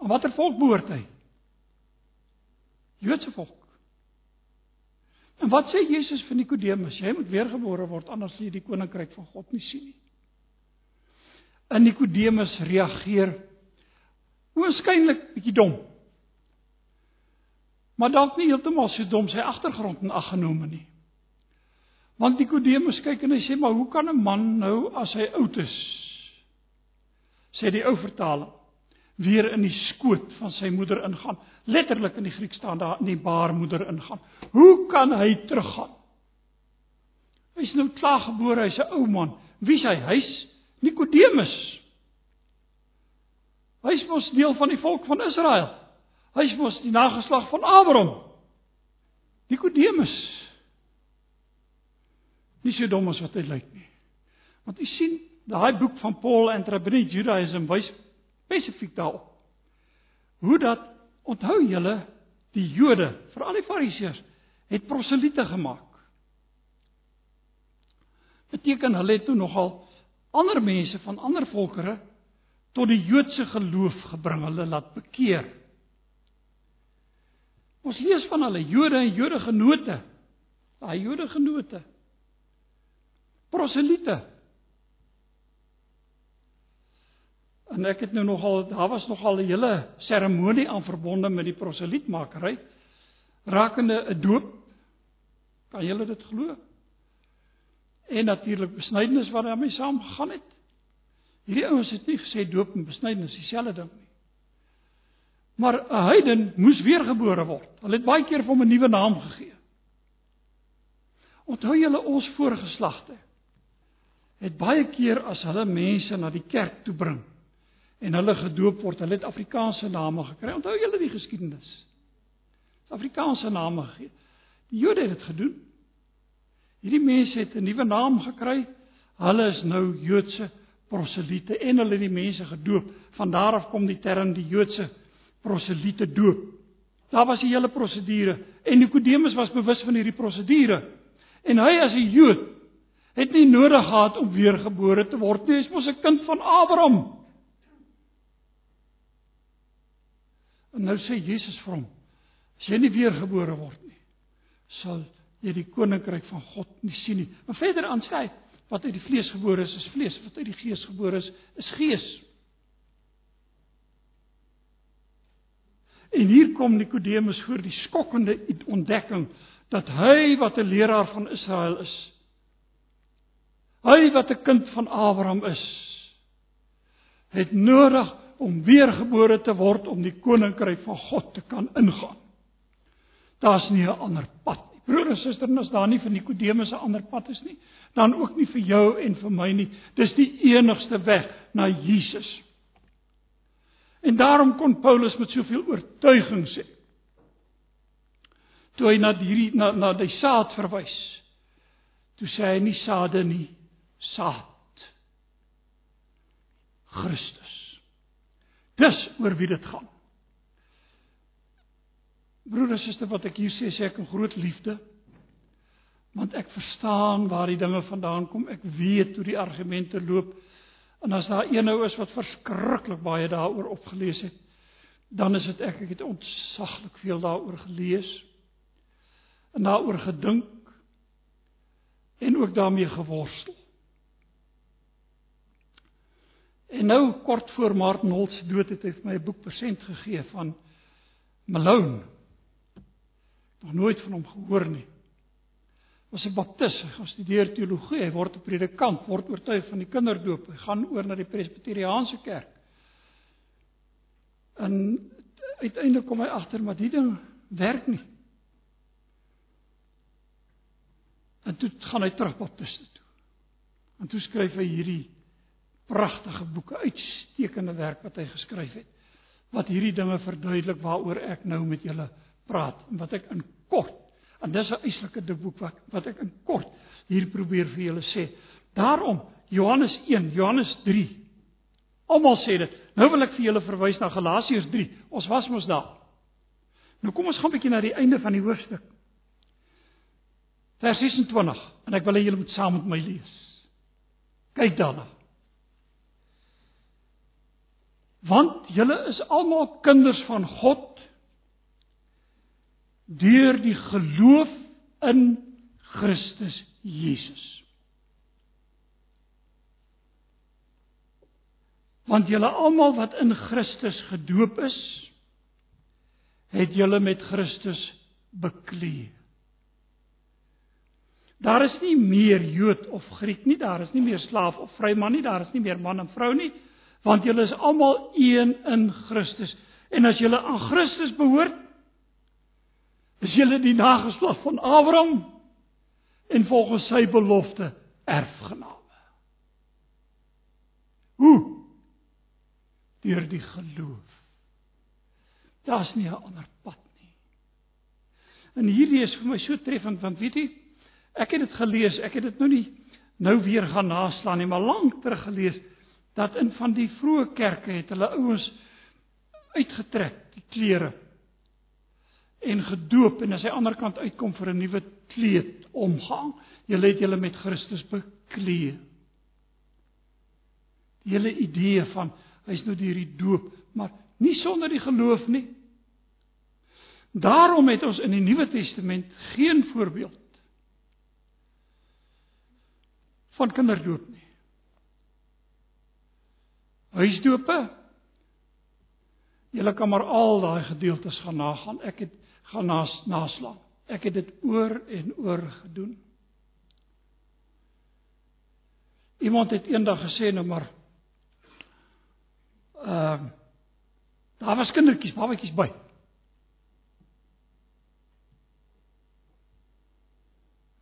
[SPEAKER 1] En watter volk behoort hy? Joodse volk. En wat sê Jesus vir Nikodemus? Jy moet weergebore word anders sal jy die koninkryk van God nie sien nie. En Nikodemus reageer waarskynlik bietjie dom. Maar dalk nie heeltemal so dom sy agtergrond in ag genome nie. Want Nikodemus kyk en hy sê maar hoe kan 'n man nou as hy oud is sê die ou vertaling weer in die skoot van sy moeder ingaan. Letterlik in die Griek staan daar in die baarmoeder ingaan. Hoe kan hy teruggaan? Hy's nou klaar gebore, hy's 'n ou man. Wie's hy? Hy's Nikodemus. Hy's mos deel van die volk van Israel. Hy's mos die nageslag van Abraham. Nikodemus. Nie so dom as wat hy lyk nie. Want u sien, daai boek van Paul and Rabbinic Judaism wys spesifiek daarop. Hoe dat onthou julle die Jode, veral die Fariseërs, het proselite gemaak. Beteken hulle het toe nogal ander mense van ander volkere tot die Joodse geloof gebring, hulle laat bekeer. Ons lees van hulle Jode en Jode genote. Daai Jode genote. Proselite En ek het nou nogal daar was nogal 'n hele seremonie aan verbonde met die proselietmakery rakende 'n doop. Kan julle dit glo? En natuurlik besnydenis wat daarmee saamgegaan het. Hierdie ouens het nie gesê doop en besnydenis dieselfde ding nie. Maar 'n heiden moes weergebore word. Hulle het baie keer vir hom 'n nuwe naam gegee. Onthou julle ons voorgeslagte het baie keer as hulle mense na die kerk toe bring en hulle gedoop word. Hulle het Afrikaanse name gekry. Onthou julle die geskiedenis? Afrikaanse name gegee. Die Jode het dit gedoen. Hierdie mense het 'n nuwe naam gekry. Hulle is nou Joodse proselite en hulle het die mense gedoop. Van daar af kom die term die Joodse proselite doop. Daar was 'n hele prosedure en Nikodemus was bewus van hierdie prosedure. En hy as 'n Jood het nie nodig gehad om weergebore te word nie. Hy was 'n kind van Abraham. En nou sê Jesus vir hom: As jy nie weergebore word nie, sal jy die koninkryk van God nie sien nie. Maar verder aan sê hy: Wat uit die vlees gebore is, is vlees, wat uit die gees gebore is, is gees. En hier kom Nikodemus voor die skokkende ontdekking dat hy wat 'n leraar van Israel is, hy wat 'n kind van Abraham is, het nodig om weergebore te word om die koninkryk van God te kan ingaan. Daar's nie 'n ander pad nie. Broer en suster, as daar nie vir Nikodemus 'n ander pad is nie, dan ook nie vir jou en vir my nie. Dis die enigste weg na Jesus. En daarom kon Paulus met soveel oortuiging sê toe hy na hierdie na na die saad verwys. Toe sê hy nie saade nie, saad. Christus. Dis oor wie dit gaan. Broer en suster, wat ek hier sê, sê ek in groot liefde. Want ek verstaan waar die dinge vandaan kom. Ek weet hoe die argumente loop. En as daar een nou is wat verskriklik baie daaroor opgelees het, dan is dit ek ek het ontsaglik veel daaroor gelees en daaroor gedink en ook daarmee geworstel. En nou kort voor Martin Holt se dood het hy vir my 'n boek persent gegee van Malone. Nog nooit van hom gehoor nie. Was 'n baptis, hy gaan studeer teologie, hy word 'n predikant, word oortuig van die kinderdoop, hy gaan oor na die presbiteriaanse kerk. En uiteindelik kom hy agter maar die ding werk nie. En toe gaan hy terug baptiste toe. En toe skryf hy hierdie pragtige boeke, uitstekende werk wat hy geskryf het wat hierdie dinge verduidelik waaroor ek nou met julle praat en wat ek in kort en dis 'n eislike boek wat wat ek in kort hier probeer vir julle sê. Daarom Johannes 1, Johannes 3. Almal sê dit. Nou wil ek vir julle verwys na Galasiërs 3. Ons was mos daar. Nou kom ons gaan 'n bietjie na die einde van die hoofstuk. Vers 26 en ek wil hê julle moet saam met my lees. Kyk daarna. Want julle is almal kinders van God deur die geloof in Christus Jesus. Want julle almal wat in Christus gedoop is, het julle met Christus bekleed. Daar is nie meer Jood of Griek nie, daar is nie meer slaaf of vryman nie, daar is nie meer man en vrou nie, want julle is almal een in Christus. En as julle aan Christus behoort, is julle die nageslag van Abraham en volgens sy belofte erfgename. Hoe? Deur die geloof. Daar's nie 'n ander pad nie. En hierdie is vir my so treffend want weet jy, ek het dit gelees, ek het dit nou nie nou weer gaan naslaan nie, maar lank terug gelees dat in van die vroeë kerke het hulle ouens uitgetrek die klere en gedoop en as hy aan die ander kant uitkom vir 'n nuwe kleed omgang. Julle het julle met Christus beklee die hele idee van hy's nou deur die doop maar nie sonder die geloof nie. Daarom het ons in die Nuwe Testament geen voorbeeld van kinderdoop nie huisdope. Julle kan maar al daai gedeeltes gaan nagaan. Ek het gaan nas naslaan. Ek het dit oor en oor gedoen. Iemand het eendag gesê nou maar ehm uh, daar was kindertjies, babatjies by.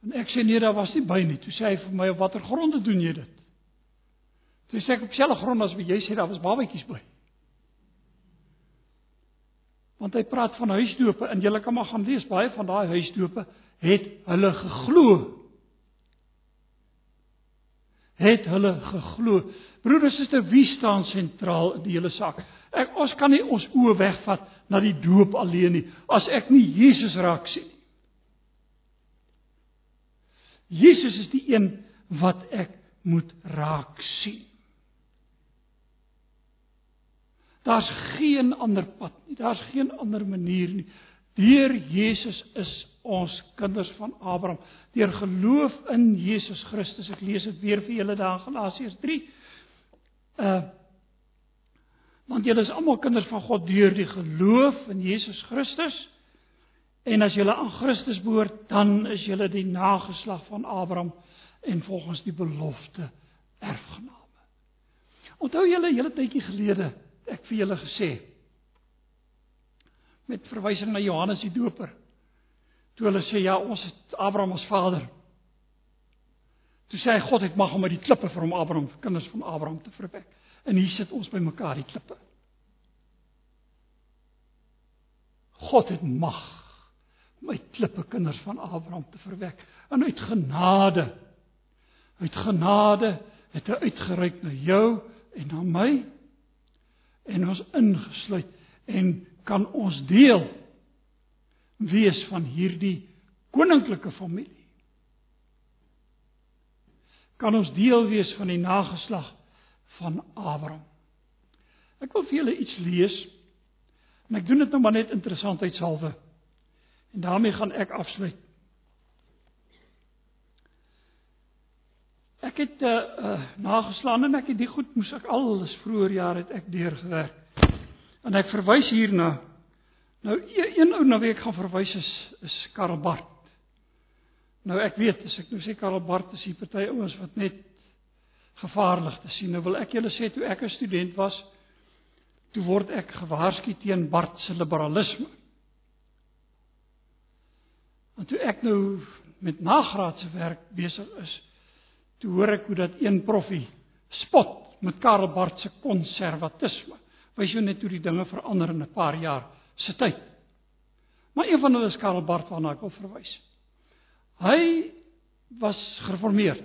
[SPEAKER 1] En ek sê nee, daar was nie by nie. Toe sê hy vir my op watter gronde doen jy dit? Toe sê ek op selfe grond as jy sê daar was babatjies by. Want hy praat van huisdope en jy kan maar gaan lees baie van daai huisdope het hulle geglo. Het hulle geglo. Broeders, is dit wie staan sentraal in die hele saak? Ek ons kan nie ons oë wegvat na die doop alleen nie as ek nie Jesus raak sien nie. Jesus is die een wat ek moet raak sien. Daar's geen ander pad nie. Daar's geen ander manier nie. Deur Jesus is ons kinders van Abraham. Deur geloof in Jesus Christus. Ek lees dit weer vir julle daar in Galasiërs 3. Uh want julle is almal kinders van God deur die geloof in Jesus Christus. En as julle aan Christus behoort, dan is julle die nageslag van Abraham en volgens die belofte erfgename. Onthou julle hele tydjie gelede ek vir julle gesê met verwysing na Johannes die Doper. Toe hulle sê ja, ons het Abraham as vader. Toe sê hy God het mag om uit die klippe vir hom Abraham, kinders van Abraham te verwek. En hier sit ons by mekaar die klippe. God het mag om uit klippe kinders van Abraham te verwek. En uit genade uit genade het hy uitgereik na jou en na my en ons ingesluit en kan ons deel wees van hierdie koninklike familie. Kan ons deel wees van die nageslag van Abraham. Ek wil vir julle iets lees. En ek doen dit nou maar net interessantheidshalwe. En daarmee gaan ek afsluit. Ek het uh, uh nageslaan en ek het die goed moes ek alles vroeër jaar het ek deurgewerk. En ek verwys hierna nou een, een ou na wie ek gaan verwys is is Karl Barth. Nou ek weet as ek nou sê Karl Barth is hier party ouens wat net gevaarlig te sien. Nou wil ek julle sê toe ek 'n student was, toe word ek gewaarsku teen Barth se liberalisme. En toe ek nou met nagraadse werk besig is, toe hoor ek hoe dat een proffie spot met Karl Barth se konservatisme. Wys jou net hoe die dinge verander in 'n paar jaar se tyd. Maar een van hulle is Karl Barth waarna ek wil verwys. Hy was gereformeerd.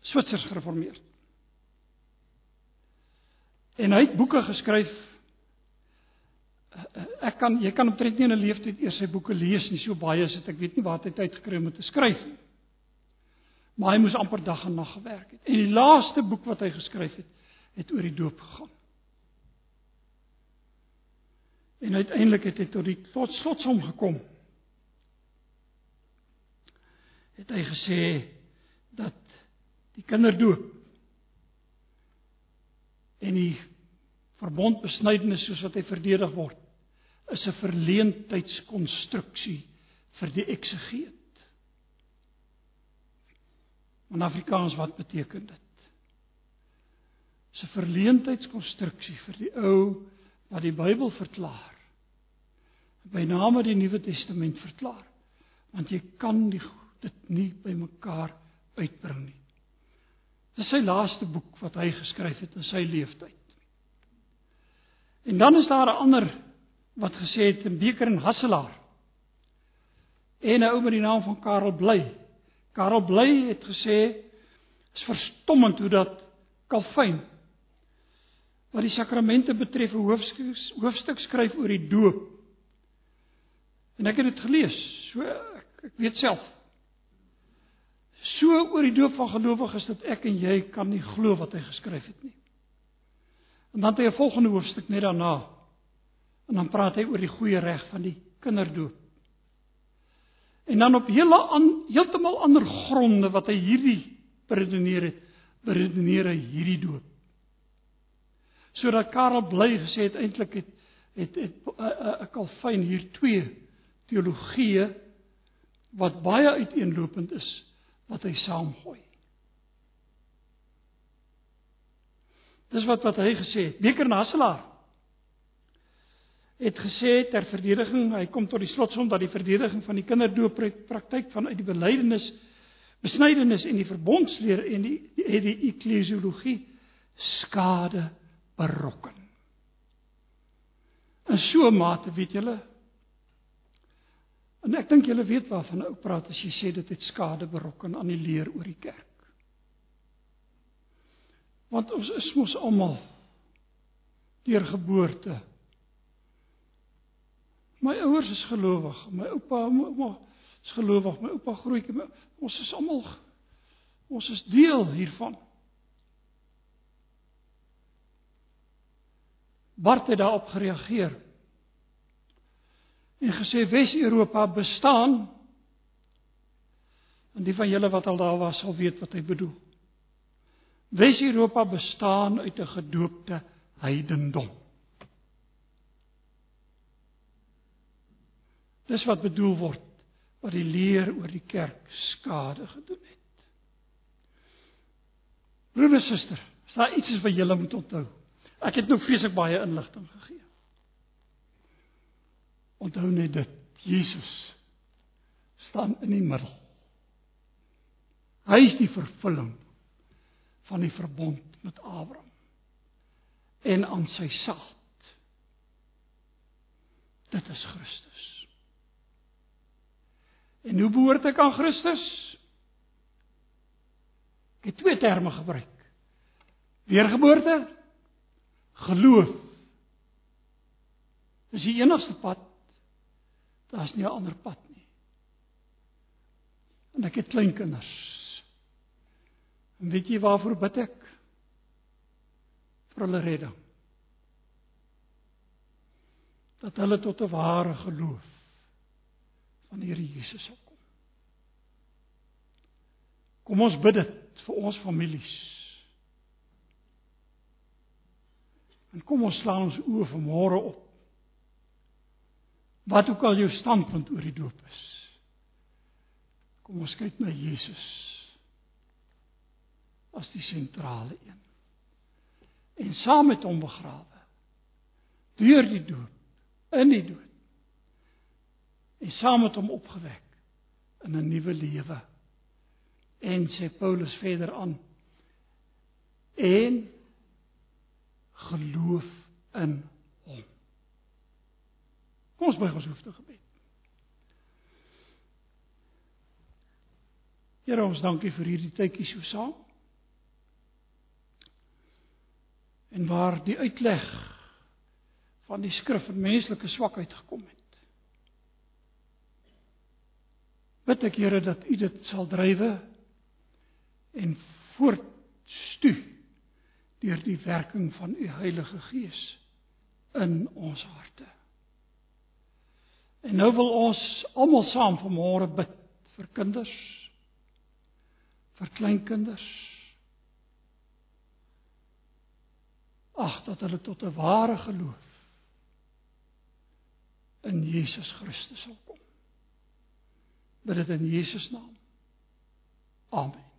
[SPEAKER 1] Switsers gereformeerd. En hy het boeke geskryf. Ek kan jy kan omtrent nie in 'n leeftyd eers sy boeke lees nie, so baie dit. Ek weet nie waar hy tyd gekry het om te skryf nie. Maar hy moes amper dag en nag gewerk het. En die laaste boek wat hy geskryf het, het oor die doop gegaan. En uiteindelik het hy tot die tot slotsom gekom. Het hy gesê dat die kinderdoop en die verbondbesnydenis soos wat hy verdedig word is 'n verleentheidskonstruksie vir die eksegeet. In Afrikaans wat beteken dit? Dis 'n verleentheidskonstruksie vir die ou wat die Bybel verklaar. By name die Nuwe Testament verklaar. Want jy kan die, dit nie bymekaar uitbring nie. Dis sy laaste boek wat hy geskryf het in sy lewenstyd. En dan is daar 'n ander wat gesê het in Beker en Hasselaar. En 'n ou met die naam van Karel Bly. Karel Bly het gesê is verstommend hoe dat Calvin wat die sakramente betref 'n hoofstuk hoofstuk skryf oor die doop. En ek het dit gelees. So ek, ek weet self so oor die doop van gelowiges dat ek en jy kan nie glo wat hy geskryf het nie. En dan het hy 'n volgende hoofstuk net daarna. En dan praat hy oor die goeie reg van die kinderdoop. En dan op hele aan heeltemal ander gronde wat hy hierdie beredeneer het, beredeneer hy hierdie doop. Sodat Karel bly gesê het eintlik het het het 'n Calvin hier twee teologieë wat baie uiteenlopend is wat hy saamgooi. Dis wat wat hy gesê het. Beker Nasselaar het gesê ter verdediging, hy kom tot die slotsom dat die verdediging van die kinderdoop praktyk vanuit die belydenis, besnydenis en die verbondsleer en die die, die eklesiologie skade berokken. In so 'n mate, weet julle, En ek dink julle weet waarvan ek praat as jy sê dit het skade berokken aan die leer oor die kerk. Want ons is mos almal deur geboorte. My ouers is gelowig, my oupa, my ouma is gelowig, my oupa grootjie, ons is almal ons is deel hiervan. Bart het daarop gereageer en gesê Wes-Europa bestaan. En die van julle wat al daar was sal weet wat hy bedoel. Wes-Europa bestaan uit 'n gedoopte heidendom. Dis wat bedoel word wat die leer oor die kerk skade gedoen het. Broer en suster, is daar iets wat julle moet onthou? Ek het nou vreeslik baie inligting gegee. Onthou net dit, Jesus staan in die middel. Hy is die vervulling van die verbond met Abraham en aan sy saad. Dit is Christus. En hoe behoort ek aan Christus? Ek het twee terme gebruik. Weergeboorte, geloof Dis die enigste pad. Daar's nie 'n ander pad nie. En ek het klein kinders. En weet jy waarvoor bid ek? Vir hulle redding. Dat hulle tot 'n ware geloof van die Here Jesus sal kom. Kom ons bid dit vir ons families. En kom ons slaan ons oë vanmôre op. Wat ook al jou standpunt oor die doop is. Kom ons kyk na Jesus as die sentrale een. En saam met hom begrawe. Deur die doop in die dood. En saam met hom opgewek in 'n nuwe lewe. En sê Paulus verder aan en geloof in hom. Kom ons buig ons hoofde gebed. Here ons dankie vir hierdie tydjie so saam. En waar die uitleg van die skrif en menslike swakheid gekom het. Bid ek Here dat U dit sal drywe en voortstuw deur die werking van U Heilige Gees in ons harte. En nou wil ons almal saam vanmôre bid vir kinders, vir kleinkinders. Ag dat hulle tot 'n ware geloof in Jesus Christus sal kom. Bid dit in Jesus naam. Amen.